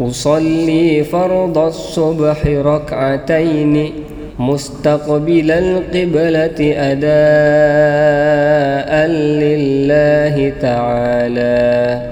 أصلي فرض الصبح ركعتين مستقبل القبلة أداء لله تعالى.